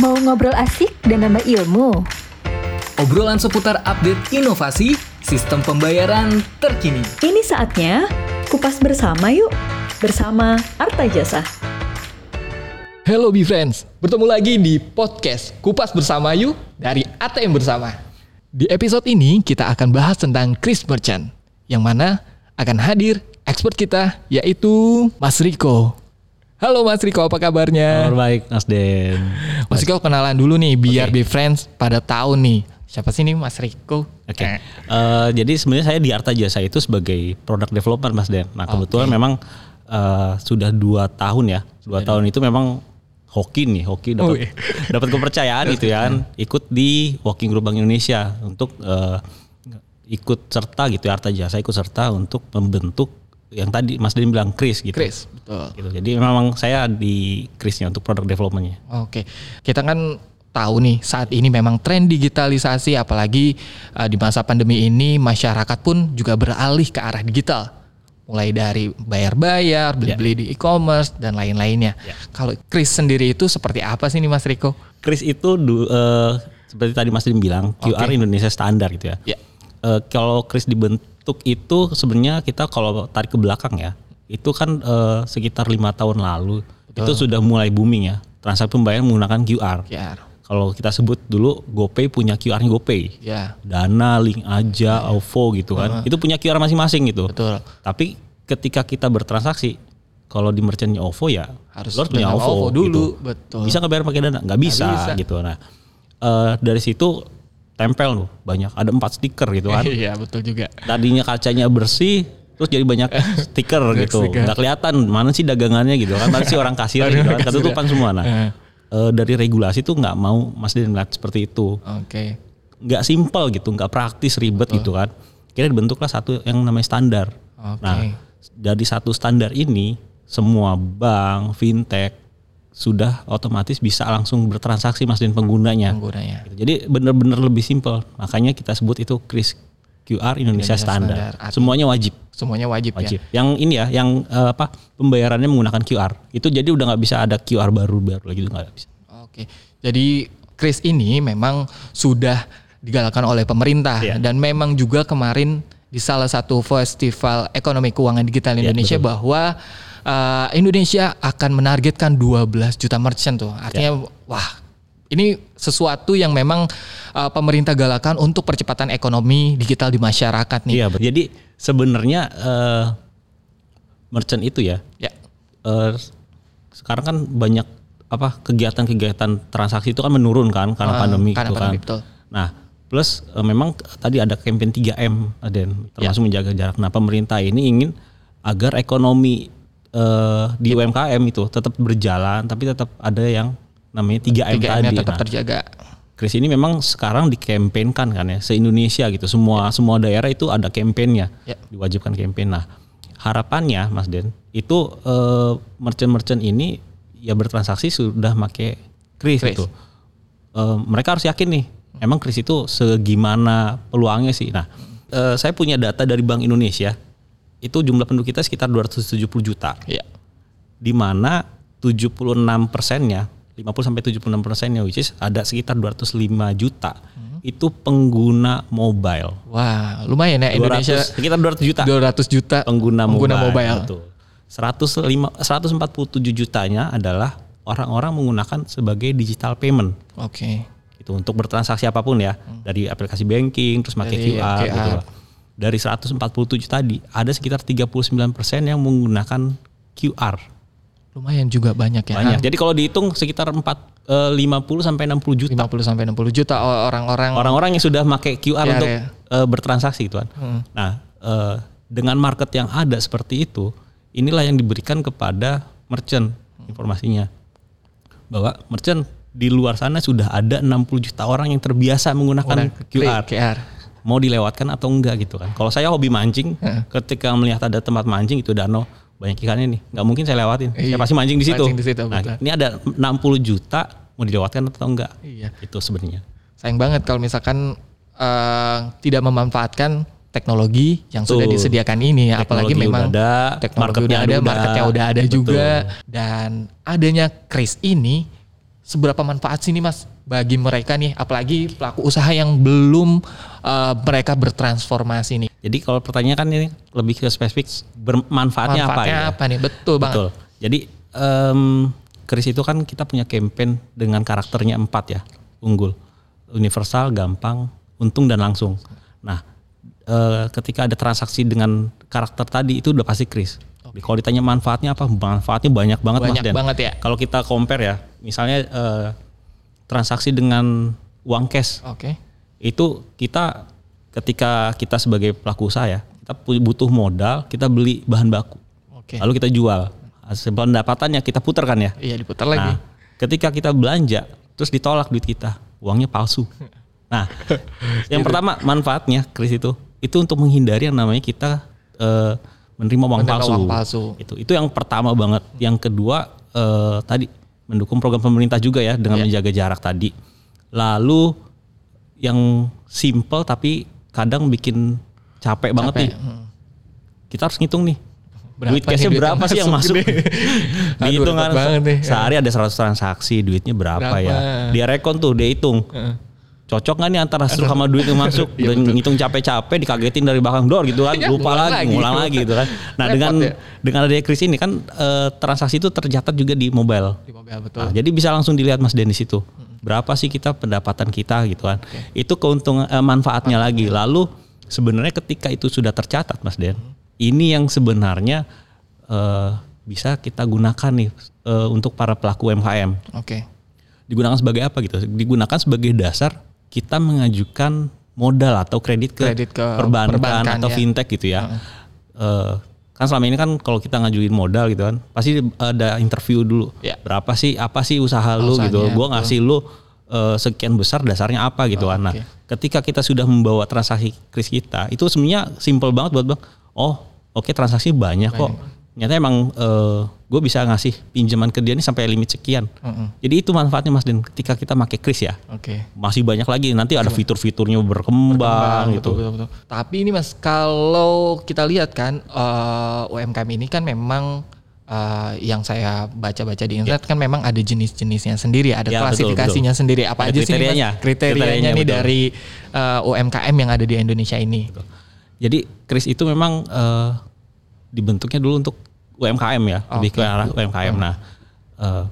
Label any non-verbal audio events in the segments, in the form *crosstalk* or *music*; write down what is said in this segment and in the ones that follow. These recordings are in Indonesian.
Mau ngobrol asik dan nambah ilmu? Obrolan seputar update inovasi, sistem pembayaran terkini. Ini saatnya kupas bersama yuk. Bersama Arta Jasa. Hello be friends, bertemu lagi di podcast Kupas Bersama Yuk dari ATM Bersama. Di episode ini kita akan bahas tentang Chris Merchant, yang mana akan hadir expert kita yaitu Mas Riko. Halo Mas Riko, apa kabarnya? Kabar baik, Mas Den. Mas Riko kenalan dulu nih biar be friends pada tahu nih siapa sih nih Mas Riko? Oke. Eh, jadi sebenarnya saya di Arta Jasa itu sebagai product developer, Mas Den. Nah kebetulan memang eh, sudah dua tahun ya. Dua tahun itu memang hoki nih, hoki Oh, dapat iya. *laughs* dapat kepercayaan gitu ya. kan. Ikut di Working Group Bank Indonesia untuk eh, ikut serta gitu ya Arta Jasa ikut serta untuk membentuk yang tadi Mas Den bilang Chris gitu. Chris, betul. Gitu. Jadi memang saya di Chrisnya untuk product developmentnya. Oke, kita kan tahu nih saat ini memang tren digitalisasi, apalagi uh, di masa pandemi ini masyarakat pun juga beralih ke arah digital, mulai dari bayar-bayar, beli-beli di e-commerce dan lain-lainnya. Ya. Kalau Chris sendiri itu seperti apa sih nih Mas Riko? Kris itu du- eh, seperti tadi Mas Dim bilang QR Oke. Indonesia standar gitu ya. Ya. Eh, kalau Kris dibentuk itu sebenarnya kita kalau tarik ke belakang ya, itu kan eh, sekitar lima tahun lalu itu sudah mulai booming ya transaksi pembayaran menggunakan QR. QR. Kalau kita sebut dulu GoPay punya QR-nya GoPay. Ya, Dana, Link aja, OVO gitu kan. Itu punya QR masing-masing gitu. betul. Tapi ketika kita bertransaksi, kalau di merchantnya OVO ya Harus harus punya OVO, OVO dulu, gitu. betul. Bisa nggak bayar pakai dana? Nggak bisa, bisa. gitu. Nah eh, dari situ tempel tuh banyak, ada empat stiker gitu kan. *laughs* Iya, betul juga. Tadinya kacanya bersih, terus jadi banyak *laughs* stiker gitu. Nggak kelihatan mana sih dagangannya gitu kan. Mana sih orang kasir gitu kan. Ketutupan semua. Nah eh, dari regulasi tuh nggak mau Mas Den ngeliat seperti itu Oke. nggak simpel gitu, nggak praktis, ribet gitu kan. Kira dibentuklah satu yang namanya standar. Oke. Nah, dari satu standar ini semua bank, fintech sudah otomatis bisa langsung bertransaksi mas dan penggunanya. Penggunanya. Gitu. Jadi benar-benar lebih simpel. Makanya kita sebut itu KRIS QR Indonesia, Indonesia standar. Standar. Semuanya wajib. Semuanya wajib, Wajib. ya. Yang ini ya, yang eh, apa pembayarannya menggunakan QR. Itu jadi udah nggak bisa ada QR baru-baru lagi itu nggak bisa. Oke, jadi Kris ini memang sudah digalakkan oleh pemerintah Iya. dan memang juga kemarin di salah satu festival ekonomi keuangan digital Iya, Indonesia betul. bahwa uh, Indonesia akan menargetkan 12 juta merchant tuh. Artinya Iya. wah, ini sesuatu yang memang uh, pemerintah galakan untuk percepatan ekonomi digital di masyarakat nih. Iya, jadi sebenarnya eh, merchant itu ya Ya. eh, sekarang kan banyak apa kegiatan-kegiatan transaksi itu kan menurun kan karena Ah, pandemi karena gitu pandemi, kan. betul. Nah, plus eh, memang tadi ada campaign 3M dan Ya. termasuk menjaga jarak. Nah, pemerintah ini ingin agar ekonomi eh, di UMKM itu tetap berjalan tapi tetap ada yang namanya 3M, 3M-nya tadi. tetap Nah, terjaga. Kris ini memang sekarang dikampanyekan kan ya se Indonesia gitu semua semua daerah itu ada kampanyenya Ya. diwajibkan campaign nah harapannya Mas Den itu eh, merchant-merchant ini ya bertransaksi sudah make Kris Kris. gitu Eh, mereka harus yakin nih emang Kris itu segimana peluangnya sih nah eh, saya punya data dari Bank Indonesia itu jumlah penduduk kita sekitar 270 juta Ya. di mana 76 persennya 50 sampai 76 persennya which is ada sekitar 205 juta Hmm. itu pengguna mobile Wah, lumayan ya Indonesia 200, sekitar 200 juta 200 juta pengguna, pengguna mobile, mobile. Betul. 105 147 jutanya adalah orang-orang menggunakan sebagai digital payment Oke. itu untuk bertransaksi apa pun ya dari aplikasi banking terus pakai Hmm. QR, gitu QR. loh. Dari 147 tadi ada sekitar 39 persen yang menggunakan QR Lumayan juga banyak ya. banyak jadi kalau dihitung sekitar 4 eh, 50 sampai 60 juta 50 sampai 60 juta orang-orang orang-orang yang sudah pakai QR QR untuk ya. eh, bertransaksi gitu kan. Nah, eh, dengan market yang ada seperti itu, inilah yang diberikan kepada merchant informasinya. Bahwa merchant di luar sana sudah ada 60 juta orang yang terbiasa menggunakan Orang QR. QR. Mau dilewatkan atau enggak gitu kan. Kalau saya hobi mancing, ketika melihat ada tempat mancing itu danau banyak ikannya nih, nggak mungkin saya lewatin. Iya. Saya pasti mancing di situ. Mancing di situ, nah, betul. ini ada 60 juta mau dilewatkan atau enggak? Iya. Itu sebenarnya. Sayang banget kalau misalkan eh, tidak memanfaatkan teknologi yang sudah Betul. disediakan ini ya. apalagi Teknologi memang udah ada, teknologi marketnya udah ada, udah. marketnya udah ada Betul. juga dan adanya Kris ini seberapa manfaat sih nih Mas bagi mereka nih apalagi pelaku usaha yang belum uh, mereka bertransformasi nih. Jadi kalau pertanyaan kan ini lebih ke spesifik bermanfaatnya apa Manfaatnya ya? apa nih? Betul banget. Betul. Jadi em Kris itu kan kita punya campaign dengan karakternya empat ya, unggul, universal, gampang, untung dan langsung. Nah, eh, ketika ada transaksi dengan karakter tadi itu udah pasti Kris. Kalau ditanya manfaatnya apa? Manfaatnya banyak banget Banyak Mas Den. banget ya. Kalau kita compare ya, misalnya eh, transaksi dengan uang cash Oke. itu kita ketika kita sebagai pelaku usaha ya, kita butuh modal, kita beli bahan baku. Oke. Lalu kita jual. Hasil pendapatannya kita putar kan ya. Iya diputar lagi. Nah, ketika kita belanja terus ditolak duit kita, uangnya palsu. *laughs* Nah, yang pertama manfaatnya Kris itu itu untuk menghindari yang namanya kita eh, menerima uang Menerima palsu. uang palsu. Itu itu yang pertama banget. Yang kedua eh, tadi mendukung program pemerintah juga ya dengan Iya. menjaga jarak tadi. Lalu yang simple tapi kadang bikin capek, banget Capek. nih. Hmm. Kita harus ngitung nih. Berapa duit cashnya berapa sih yang masuk *laughs* Dihitung kan banget sehari ada 100 transaksi, duitnya berapa, Berapa? ya? Dia rekon tuh, dia hitung. Cocok nggak nih antara hasil sama duit yang *laughs* masuk? Iya, Udah ngitung capek-capek, dikagetin dari belakang door gitu kan, Ya, lupa lagi, ngulang lagi gitu kan. Nah Repot dengan ya. dengan adanya kris ini kan eh, transaksi itu tercatat juga di mobile. Di mobil betul. Nah, jadi bisa langsung dilihat Mas Denis itu. Berapa sih kita pendapatan kita gitu kan. Itu keuntungan eh, manfaatnya lagi. Lalu sebenarnya ketika itu sudah tercatat Mas Den, ini yang sebenarnya eh, bisa kita gunakan nih eh, untuk para pelaku UMKM. Oke. Digunakan sebagai apa gitu? Digunakan sebagai dasar kita mengajukan modal atau kredit ke, Kredit ke perbankan, perbankan, atau ya. fintech gitu ya. Eh, kan selama ini kan kalau kita ngajuin modal gitu kan, pasti ada interview dulu. Ya. Berapa sih apa sih usaha lu gitu. Gua ngasih lu eh, sekian besar dasarnya apa gitu Oh, kan. Nah, oke. ketika kita sudah membawa transaksi kris kita, itu sebenarnya simple banget buat Bang. Oh, oke transaksi banyak kok. Ternyata emang gue bisa ngasih pinjaman ke dia nih sampai limit sekian. Mm-mm. Jadi itu manfaatnya Mas Den ketika kita pakai kris ya Oke. masih banyak lagi nanti ada fitur-fiturnya berkembang, Berkembang, gitu. betul, betul, betul. Tapi ini mas, kalau kita lihat kan eh, UMKM ini kan memang eh, yang saya baca-baca di internet kan memang ada jenis-jenisnya sendiri, ada Ya, betul, klasifikasinya sendiri. Apa Ada aja sih nih, Mas? kriterianya. kriterianya, Kriterianya, nih betul. dari eh, UMKM yang ada di Indonesia ini? Jadi kris itu memang eh, dibentuknya dulu untuk UMKM ya, lebih ke arah UMKM. Nah, eh,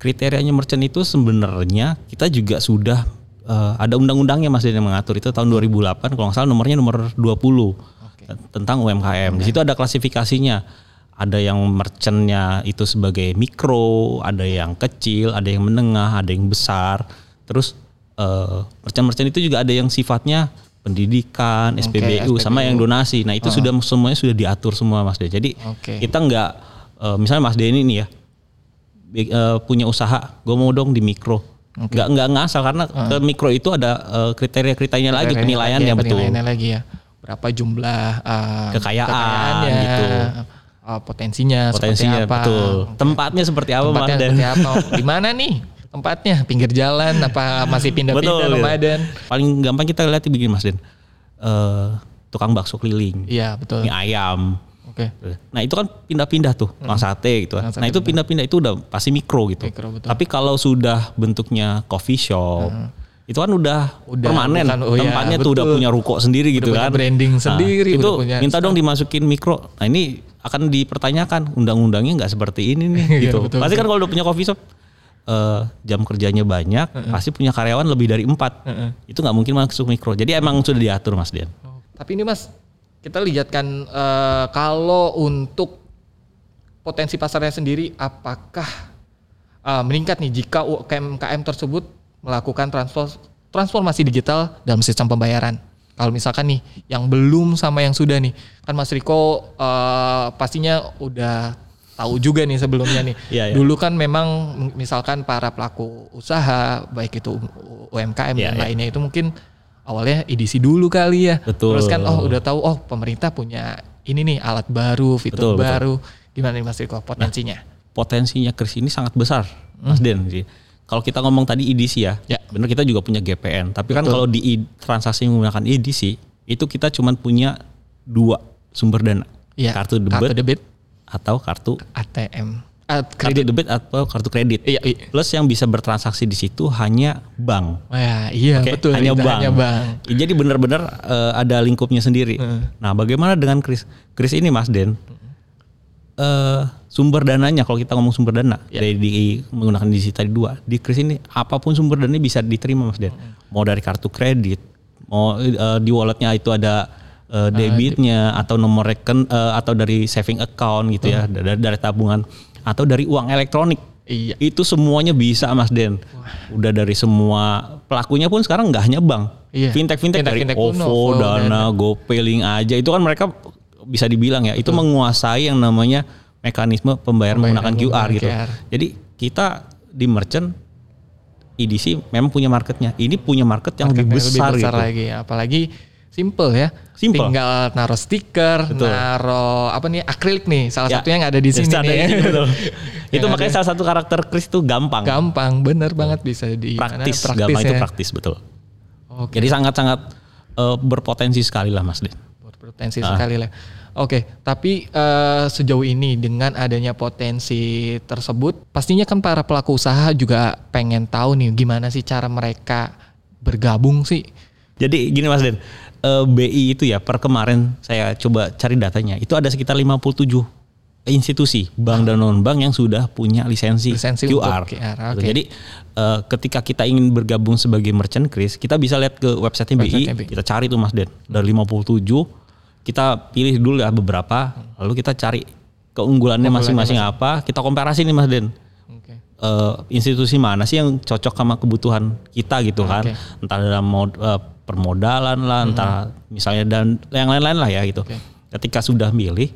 kriterianya merchant itu sebenarnya kita juga sudah eh, ada undang-undangnya Mas Den yang mengatur itu tahun 2008 kalau nggak salah nomornya nomor 20 tentang UMKM. Di situ ada klasifikasinya. Ada yang merchantnya itu sebagai mikro, ada yang kecil, ada yang menengah, ada yang besar. Terus eh, merchant-merchant itu juga ada yang sifatnya pendidikan, SPBU, sama yang donasi. Nah itu sudah semuanya sudah diatur semua Mas Den. Jadi Oke. kita nggak eh, misalnya Mas Denny nih ya eh, punya usaha, gue mau dong di mikro. Nggak nggak ngasal karena ke mikro itu ada eh, kriteria-kriterianya lagi Kriterianya penilaiannya lagi, betul. penilaiannya lagi ya. Berapa jumlah eh, Kekayaan, kekayaannya, gitu. eh, potensinya, Potensinya seperti apa? betul. Tempatnya seperti apa Mas Tempatnya seperti apa? Di mana nih tempatnya? Pinggir jalan? Apa masih pindah-pindah nomaden? Paling gampang kita lihat begini Mas Den. Eh, tukang bakso keliling, Iya betul. mie ayam. Oke. Nah itu kan pindah-pindah tuh, tukang sate gitu. kan. Sate Nah itu pindah-pindah itu udah pasti mikro gitu. Mikro, betul. Tapi kalau sudah bentuknya coffee shop, itu kan udah, Udah, permanen. bukan- oh iya, Tempatnya tuh udah punya ruko sendiri gitu punya kan. branding Nah, sendiri, itu punya minta dong dimasukin mikro. Nah ini akan dipertanyakan undang-undangnya nggak seperti ini nih *laughs* Iya, gitu. betul, pasti kan kalau udah punya coffee shop eh, jam kerjanya banyak, pasti punya karyawan lebih dari empat. Itu nggak mungkin masuk mikro. Jadi emang sudah diatur Mas Dian. Tapi ini mas, kita lihat kan eh, kalau untuk potensi pasarnya sendiri, apakah eh, meningkat nih jika UMKM tersebut melakukan transfor- transformasi digital dalam sistem pembayaran? Kalau misalkan nih yang belum sama yang sudah nih, kan Mas Riko eh, pastinya udah tahu juga nih sebelumnya nih. Iya, iya. Dulu kan memang misalkan para pelaku usaha baik itu UMKM Iya, dan iya. lainnya itu mungkin awalnya edisi dulu kali ya. Betul. Terus kan oh udah tahu oh pemerintah punya ini nih alat baru, fitur Betul, betul. baru. Gimana nih Mas Riko potensinya? potensinya kris ini sangat besar, Mas Den. sih. Kalau kita ngomong tadi EDC ya, Ya. bener kita juga punya GPN. Tapi kan kalau di transaksi menggunakan EDC, itu kita cuma punya dua sumber dana, Iya. kartu debit Kartu debit atau kartu ATM. At kartu kredit. debit atau kartu kredit. Iya, iya. Plus yang bisa bertransaksi di situ hanya bank. Wah, iya Oke, betul. hanya bank. Hanya bank. Jadi benar-benar eh, ada lingkupnya sendiri. Nah, bagaimana dengan Kris? Kris ini Mas Den, eh, sumber dananya kalau kita ngomong sumber dana Ya. dari di, menggunakan digital dua di Kris ini apa pun sumber dananya bisa diterima Mas Den. Mau dari kartu kredit, mau eh, di walletnya itu ada Eh, debitnya atau nomor reken eh, atau dari saving account gitu ya dari, dari tabungan atau dari uang elektronik. Iya. Itu semuanya bisa Mas Den. Udah dari semua pelakunya pun sekarang nggak hanya bank. Iya. Fintech-fintech dari Fintech-fintech pun, OVO, Dana, GoPay, Link aja itu kan mereka bisa dibilang ya itu menguasai yang namanya mekanisme pembayaran menggunakan QR menggunakan gitu. QR. Jadi kita di merchant EDC memang punya marketnya. Ini punya market yang lebih Marketnya besar, lebih besar gitu. lagi. Apalagi simple ya. Simple. Tinggal naruh stiker, Betul. naruh apa nih akrilik nih. Salah Ya, satunya yang ada di sini nih. betul. *laughs* itu makanya ada. salah satu karakter Chris itu gampang. Gampang, bener banget bisa di mana, praktis, gampang itu ya. praktis betul. Oke. Jadi sangat-sangat eh, berpotensi sekali lah Mas Den. Berpotensi Ah. sekali lah. Oke, tapi eh, sejauh ini dengan adanya potensi tersebut, pastinya kan para pelaku usaha juga pengen tahu nih gimana sih cara mereka bergabung sih. Jadi gini Mas Den, eh, BI itu ya per kemarin saya coba cari datanya, itu ada sekitar 57 institusi bank dan non bank yang sudah punya lisensi, Lisensi QR. QR, oke. Jadi eh, ketika kita ingin bergabung sebagai merchant Kris, kita bisa lihat ke website BI, Website-nya BI. kita cari tuh Mas Den, dari 57 kita pilih dulu ya beberapa, lalu kita cari keunggulannya masing-masing apa, kita komparasi nih Mas Den. Oke. eh, institusi mana sih yang cocok sama kebutuhan kita gitu kan Oke. entah dalam mod, eh, permodalan lah entah misalnya dan yang lain-lain lah ya gitu. Oke. ketika sudah milih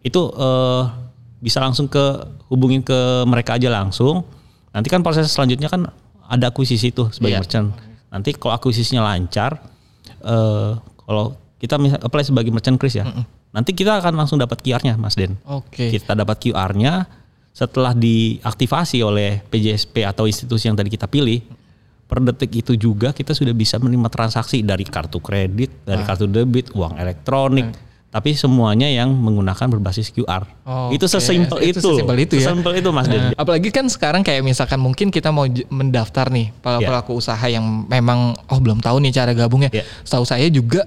itu eh, bisa langsung ke hubungin ke mereka aja langsung. Nanti kan proses selanjutnya kan ada akuisisi tuh sebagai Iya. merchant. Nanti kalau akuisisinya lancar eh, kalau kita misal apply sebagai merchant Chris ya. Nanti kita akan langsung dapat QR-nya Mas Den. Oke. kita dapat QR-nya setelah diaktifasi oleh PJSP atau institusi yang tadi kita pilih per detik itu juga kita sudah bisa menerima transaksi dari kartu kredit, dari kartu debit, uang elektronik, tapi semuanya yang menggunakan berbasis QR. Oke. Itu sesimpel itu. Itu sesimpel itu ya. Sesimpel itu Mas. Nah, apalagi kan sekarang kayak misalkan mungkin kita mau mendaftar nih para Ya. pelaku usaha yang memang oh belum tahu nih cara gabungnya. Ya. Setahu saya juga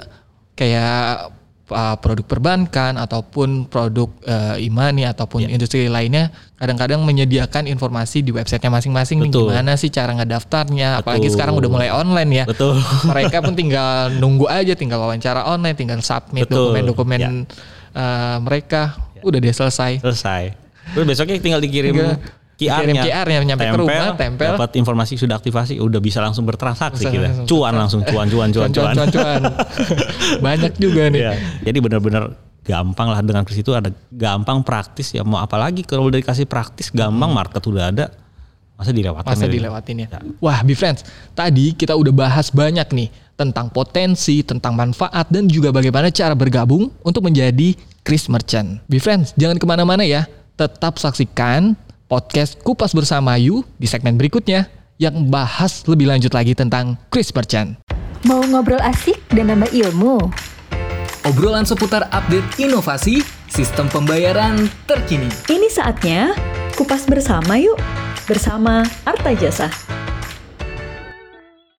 kayak uh, produk perbankan ataupun produk uh, imani ataupun Ya. industri lainnya kadang-kadang menyediakan informasi di websitenya masing-masing nih gimana sih cara ngedaftarnya. Apalagi Betul. sekarang udah mulai online ya. Betul. *laughs* Mereka pun tinggal nunggu aja, tinggal wawancara online, tinggal submit dokumen-dokumen Ya. uh, mereka. Udah deh selesai. Selesai. Terus besoknya tinggal dikirim QR-nya. kirim QR-nya, nyampe ke rumah, tempel. Dapat informasi sudah aktivasi, udah bisa langsung bertransaksi Bisa kita. langsung Cuan langsung, cuan, cuan, cuan, cuan. cuan, cuan. *laughs* Banyak juga nih. Iya. Jadi benar-benar gampang lah dengan Kris itu ada gampang praktis ya mau apalagi kalau udah dikasih praktis gampang market udah ada masa dilewatkan Masa gitu. dilewatin ya. Wah, Be Friends, tadi kita udah bahas banyak nih tentang potensi, tentang manfaat, dan juga bagaimana cara bergabung untuk menjadi Chris Merchant. Be Friends, jangan ke mana-mana ya. Tetap saksikan podcast Kupas Bersama You di segmen berikutnya yang bahas lebih lanjut lagi tentang Chris Merchant. Mau ngobrol asik dan nambah ilmu? Obrolan seputar update inovasi, sistem pembayaran terkini. Ini saatnya kupas bersama yuk. Bersama Arta Jasa.